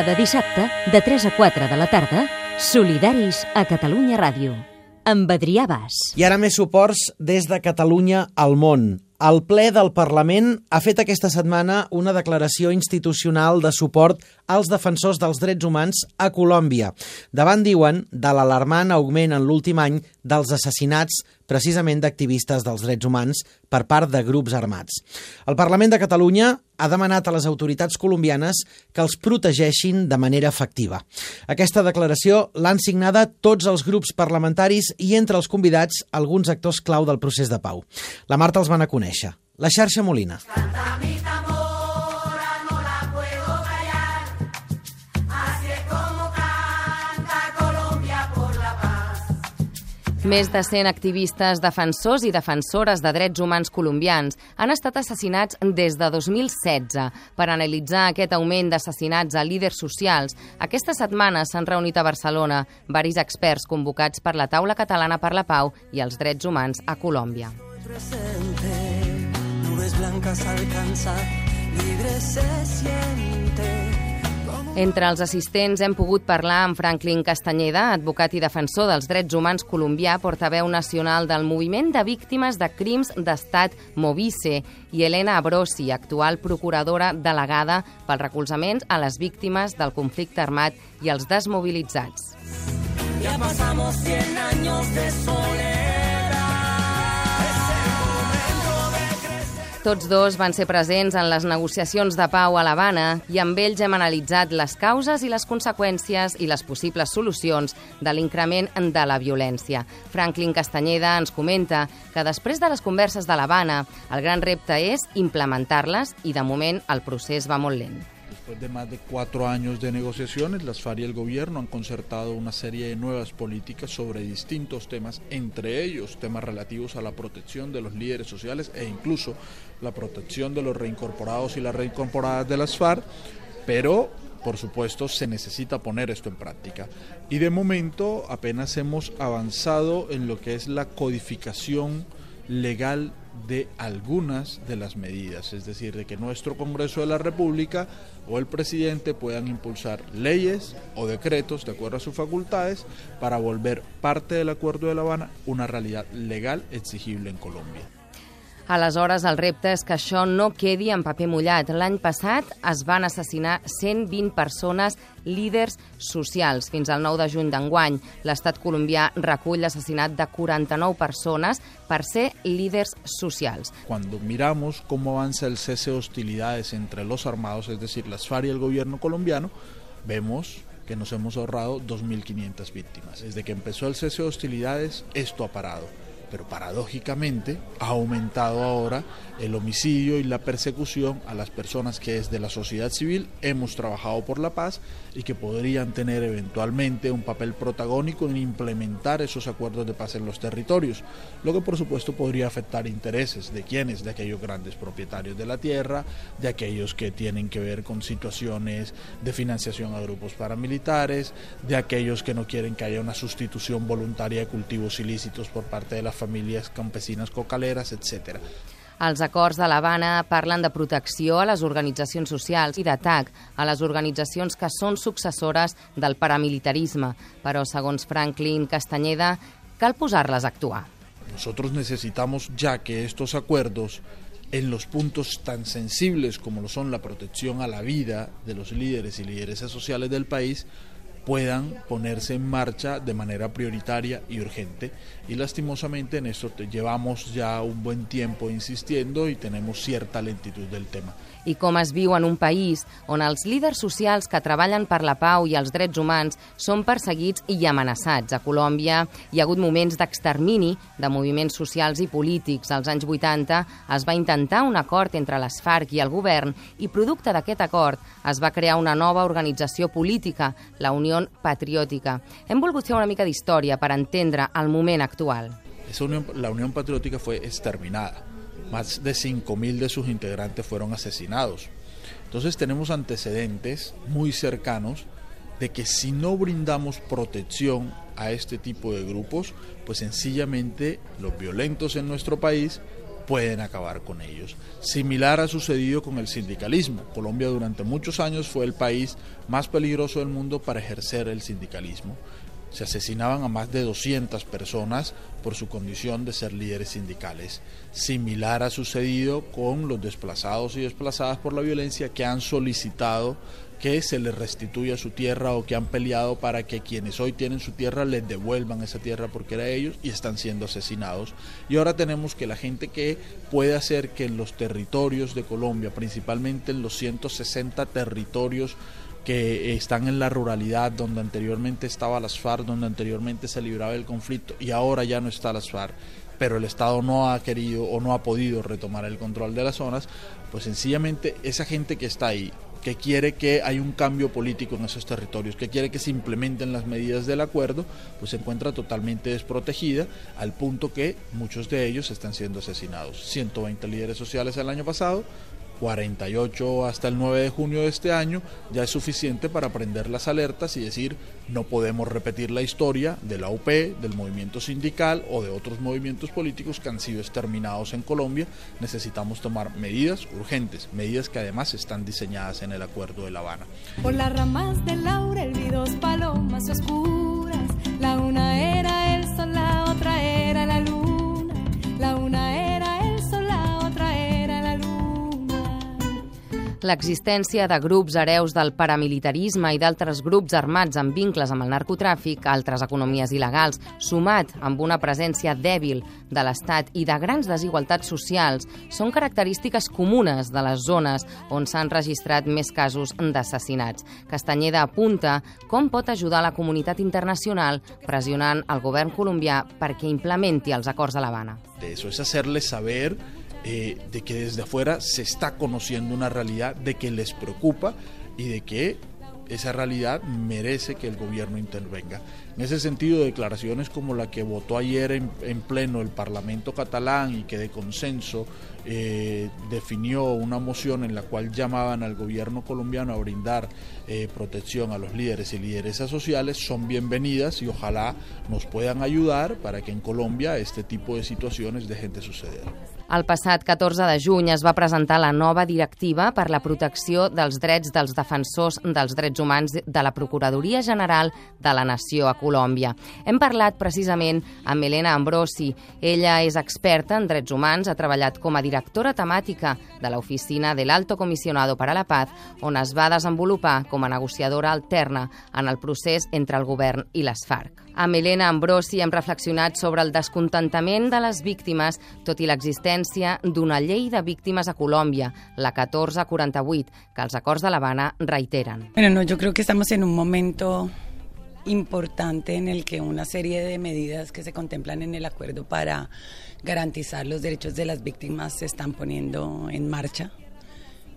Cada dissabte, de 3 a 4 de la tarda, Solidaris a Catalunya Ràdio, amb Adrià Bas. I ara més suports des de Catalunya al món. El ple del Parlament ha fet aquesta setmana una declaració institucional de suport als defensors dels drets humans a Colòmbia. Davant, diuen, de l'alarmant augment en l'últim any dels assassinats precisament d'activistes dels drets humans per part de grups armats. El Parlament de Catalunya ha demanat a les autoritats colombianes que els protegeixin de manera efectiva. Aquesta declaració l'han signada tots els grups parlamentaris i entre els convidats alguns actors clau del procés de pau. La Marta els van a conèixer. La xarxa Molina. Més de 100 activistes, defensors i defensores de drets humans colombians han estat assassinats des de 2016. Per analitzar aquest augment d'assassinats a líders socials, aquesta setmana s'han reunit a Barcelona varis experts convocats per la Taula Catalana per la Pau i els Drets Humans a Colòmbia. nubes blancas alcanza, libre se siente. Entre els assistents hem pogut parlar amb Franklin Castanyeda, advocat i defensor dels drets humans colombià, portaveu nacional del moviment de víctimes de crims d'estat Movice, i Helena Abrosi, actual procuradora delegada pel recolzament a les víctimes del conflicte armat i els desmobilitzats. Ya pasamos 100 años de soledad. Tots dos van ser presents en les negociacions de pau a l'Havana i amb ells hem analitzat les causes i les conseqüències i les possibles solucions de l'increment de la violència. Franklin Castanyeda ens comenta que després de les converses de l'Havana, el gran repte és implementar-les i de moment el procés va molt lent. Después de más de cuatro años de negociaciones, las FARC y el gobierno han concertado una serie de nuevas políticas sobre distintos temas, entre ellos temas relativos a la protección de los líderes sociales e incluso la protección de los reincorporados y las reincorporadas de las FARC, pero por supuesto se necesita poner esto en práctica. Y de momento apenas hemos avanzado en lo que es la codificación legal de algunas de las medidas, es decir, de que nuestro Congreso de la República o el presidente puedan impulsar leyes o decretos de acuerdo a sus facultades para volver parte del Acuerdo de La Habana una realidad legal exigible en Colombia. Aleshores, el repte és que això no quedi en paper mullat. L'any passat es van assassinar 120 persones líders socials. Fins al 9 de juny d'enguany, l'estat colombià recull l'assassinat de 49 persones per ser líders socials. Cuando miramos cómo avanza el cese de hostilidades entre los armados, es decir, las FARC y el gobierno colombiano, vemos que nos hemos ahorrado 2.500 víctimas. Desde que empezó el cese de hostilidades, esto ha parado. Pero paradójicamente ha aumentado ahora el homicidio y la persecución a las personas que desde la sociedad civil hemos trabajado por la paz y que podrían tener eventualmente un papel protagónico en implementar esos acuerdos de paz en los territorios, lo que por supuesto podría afectar intereses de quienes, de aquellos grandes propietarios de la tierra, de aquellos que tienen que ver con situaciones de financiación a grupos paramilitares, de aquellos que no quieren que haya una sustitución voluntaria de cultivos ilícitos por parte de las familias campesinas cocaleras, etcétera. Els acords de l'Havana parlen de protecció a les organitzacions socials i d'atac a les organitzacions que són successores del paramilitarisme, però, segons Franklin Castanyeda, cal posar-les a actuar. Nosotros necesitamos ya que estos acuerdos en los puntos tan sensibles como lo son la protección a la vida de los líderes y lideresas sociales del país puedan ponerse en marcha de manera prioritaria y urgente. Y lastimosamente en esto te llevamos ya un buen tiempo insistiendo y tenemos cierta lentitud del tema. i com es viu en un país on els líders socials que treballen per la pau i els drets humans són perseguits i amenaçats. A Colòmbia hi ha hagut moments d'extermini de moviments socials i polítics. Als anys 80 es va intentar un acord entre les FARC i el govern i producte d'aquest acord es va crear una nova organització política, la Unió Patriòtica. Hem volgut fer una mica d'història per entendre el moment actual. Unión, la Unión Patriótica fue exterminada. Más de 5.000 de sus integrantes fueron asesinados. Entonces tenemos antecedentes muy cercanos de que si no brindamos protección a este tipo de grupos, pues sencillamente los violentos en nuestro país pueden acabar con ellos. Similar ha sucedido con el sindicalismo. Colombia durante muchos años fue el país más peligroso del mundo para ejercer el sindicalismo. Se asesinaban a más de 200 personas por su condición de ser líderes sindicales. Similar ha sucedido con los desplazados y desplazadas por la violencia que han solicitado que se les restituya su tierra o que han peleado para que quienes hoy tienen su tierra les devuelvan esa tierra porque era ellos y están siendo asesinados. Y ahora tenemos que la gente que puede hacer que en los territorios de Colombia, principalmente en los 160 territorios que están en la ruralidad, donde anteriormente estaba las FARC, donde anteriormente se libraba el conflicto y ahora ya no está las FARC, pero el Estado no ha querido o no ha podido retomar el control de las zonas, pues sencillamente esa gente que está ahí, que quiere que haya un cambio político en esos territorios, que quiere que se implementen las medidas del acuerdo, pues se encuentra totalmente desprotegida al punto que muchos de ellos están siendo asesinados. 120 líderes sociales el año pasado, 48 hasta el 9 de junio de este año ya es suficiente para prender las alertas y decir no podemos repetir la historia de la UP, del movimiento sindical o de otros movimientos políticos que han sido exterminados en Colombia. Necesitamos tomar medidas urgentes, medidas que además están diseñadas en el Acuerdo de La Habana. Ramas laurel dos palomas oscuras, L'existència de grups hereus del paramilitarisme i d'altres grups armats amb vincles amb el narcotràfic, altres economies il·legals, sumat amb una presència dèbil de l'Estat i de grans desigualtats socials, són característiques comunes de les zones on s'han registrat més casos d'assassinats. Castanyeda apunta com pot ajudar la comunitat internacional pressionant el govern colombià perquè implementi els acords de l'Havana. Eso es hacerles saber eh, de que desde afuera se está conociendo una realidad, de que les preocupa y de que esa realidad merece que el gobierno intervenga. En ese sentido, declaraciones como la que votó ayer en, en pleno el Parlamento catalán y que de consenso eh, definió una moción en la cual llamaban al gobierno colombiano a brindar eh, protección a los líderes y lideresas sociales son bienvenidas y ojalá nos puedan ayudar para que en Colombia este tipo de situaciones dejen de suceder. El passat 14 de juny es va presentar la nova directiva per la protecció dels drets dels defensors dels drets humans de la Procuradoria General de la Nació a Colòmbia. Hem parlat precisament amb Elena Ambrosi. Ella és experta en drets humans, ha treballat com a directora temàtica de l'oficina de l'Alto Comisionado para la Paz, on es va desenvolupar com a negociadora alterna en el procés entre el govern i les FARC. Amb Elena Ambrosi hem reflexionat sobre el descontentament de les víctimes, tot i l'existència d'una llei de víctimes a Colòmbia, la 1448, que els acords de l'Havana reiteren. Bueno, no, yo creo que estamos en un momento importante en el que una serie de medidas que se contemplan en el acuerdo para garantizar los derechos de las víctimas se están poniendo en marcha.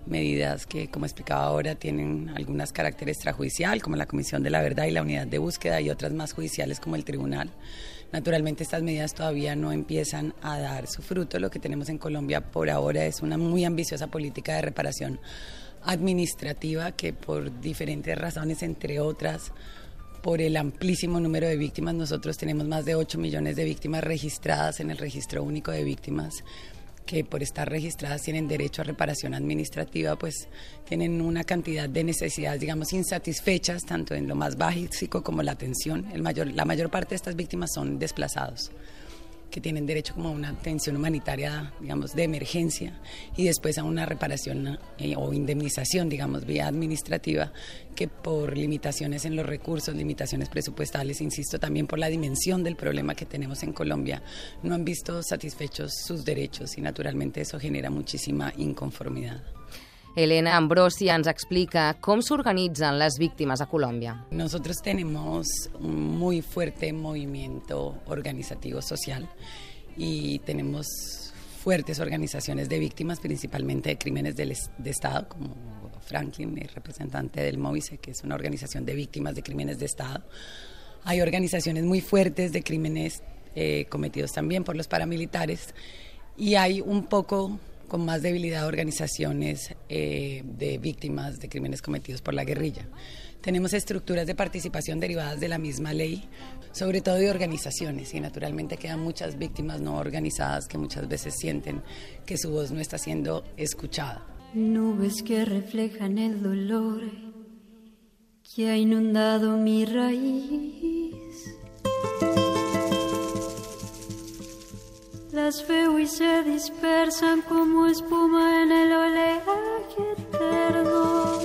Medidas que, como explicaba ahora, tienen algunas carácter extrajudicial, como la Comisión de la Verdad y la Unidad de Búsqueda, y otras más judiciales, como el Tribunal. Naturalmente, estas medidas todavía no empiezan a dar su fruto. Lo que tenemos en Colombia por ahora es una muy ambiciosa política de reparación administrativa que, por diferentes razones, entre otras, por el amplísimo número de víctimas. Nosotros tenemos más de 8 millones de víctimas registradas en el registro único de víctimas que por estar registradas tienen derecho a reparación administrativa, pues tienen una cantidad de necesidades, digamos, insatisfechas, tanto en lo más básico como la atención. El mayor, la mayor parte de estas víctimas son desplazados que tienen derecho como a una atención humanitaria, digamos, de emergencia y después a una reparación eh, o indemnización, digamos, vía administrativa, que por limitaciones en los recursos, limitaciones presupuestales, insisto, también por la dimensión del problema que tenemos en Colombia, no han visto satisfechos sus derechos y naturalmente eso genera muchísima inconformidad. Elena Ambrosi ens explica com s'organitzen les víctimes a Colòmbia. Nosotros tenemos un muy fuerte movimiento organizativo social y tenemos fuertes organizaciones de víctimas, principalmente de crímenes de Estado, como Franklin, el representante del MOVICE, que es una organización de víctimas de crímenes de Estado. Hay organizaciones muy fuertes de crímenes eh, cometidos también por los paramilitares y hay un poco con más debilidad organizaciones eh, de víctimas de crímenes cometidos por la guerrilla. Tenemos estructuras de participación derivadas de la misma ley, sobre todo de organizaciones, y naturalmente quedan muchas víctimas no organizadas que muchas veces sienten que su voz no está siendo escuchada. Nubes que reflejan el dolor que ha inundado mi raíz. Las veo y se dispersan como espuma en el oleaje eterno.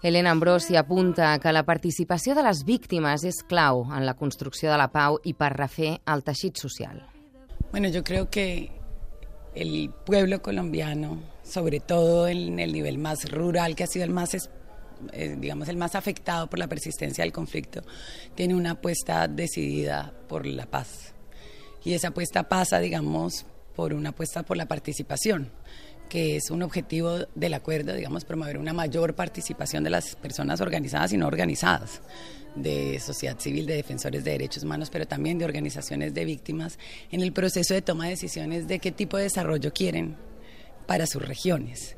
Helena Ambrosi apunta que la participació de les víctimes és clau en la construcció de la pau i per refer el teixit social. Bueno, yo creo que el pueblo colombiano, sobre todo en el nivel más rural, que ha sido el más, eh, digamos, el más afectado por la persistencia del conflicto, tiene una apuesta decidida por la paz. Y esa apuesta pasa, digamos, por una apuesta por la participación que es un objetivo del acuerdo, digamos, promover una mayor participación de las personas organizadas y no organizadas, de sociedad civil, de defensores de derechos humanos, pero también de organizaciones de víctimas, en el proceso de toma de decisiones de qué tipo de desarrollo quieren para sus regiones.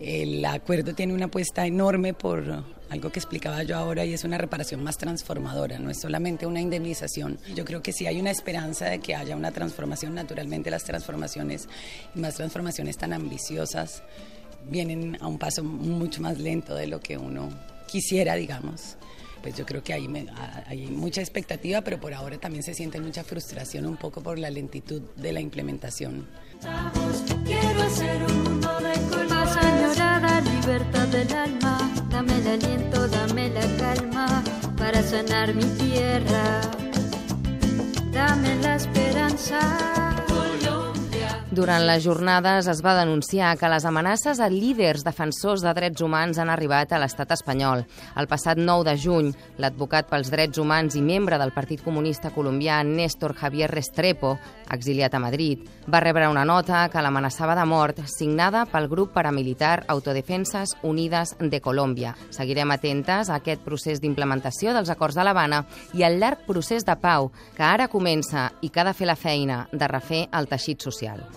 El acuerdo tiene una apuesta enorme por algo que explicaba yo ahora y es una reparación más transformadora, no es solamente una indemnización. Yo creo que si hay una esperanza de que haya una transformación, naturalmente las transformaciones y más transformaciones tan ambiciosas vienen a un paso mucho más lento de lo que uno quisiera, digamos. Pues yo creo que hay, hay mucha expectativa, pero por ahora también se siente mucha frustración un poco por la lentitud de la implementación. Quiero hacer un libertad del alma. Dame el aliento, dame la calma para sanar mi tierra. Dame la esperanza. Durant les jornades es va denunciar que les amenaces a líders defensors de drets humans han arribat a l'estat espanyol. El passat 9 de juny, l'advocat pels drets humans i membre del Partit Comunista Colombià, Néstor Javier Restrepo, exiliat a Madrid, va rebre una nota que l'amenaçava de mort signada pel grup paramilitar Autodefenses Unides de Colòmbia. Seguirem atentes a aquest procés d'implementació dels acords de l'Havana i al llarg procés de pau que ara comença i que ha de fer la feina de refer el teixit social.